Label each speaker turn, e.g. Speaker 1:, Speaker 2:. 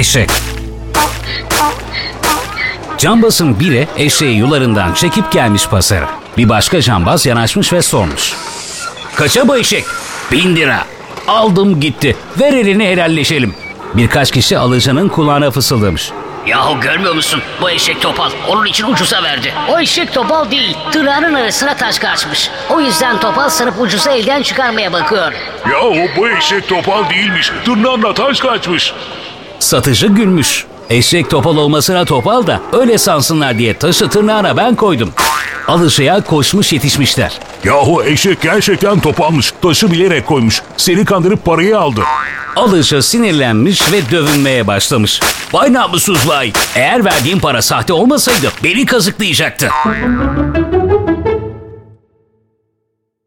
Speaker 1: eşek. Cambazın biri eşeği yularından çekip gelmiş pazara. Bir başka cambaz yanaşmış ve sormuş. Kaça bu eşek? Bin lira. Aldım gitti. Ver elini helalleşelim. Birkaç kişi alıcının kulağına fısıldamış.
Speaker 2: Yahu görmüyor musun? Bu eşek topal. Onun için ucuza verdi. O eşek topal değil. Tırnağının arasına taş kaçmış. O yüzden topal sanıp ucuza elden çıkarmaya bakıyor.
Speaker 3: Yahu bu eşek topal değilmiş. Tırnağına taş kaçmış.
Speaker 1: Satıcı gülmüş. Eşek topal olmasına topal da öyle sansınlar diye taşı tırnağına ben koydum. Alıcıya koşmuş yetişmişler.
Speaker 3: Yahu eşek gerçekten topalmış. Taşı bilerek koymuş. Seni kandırıp parayı aldı.
Speaker 1: Alıcı sinirlenmiş ve dövünmeye başlamış. Vay namussuz vay. Eğer verdiğim para sahte olmasaydı beni kazıklayacaktı.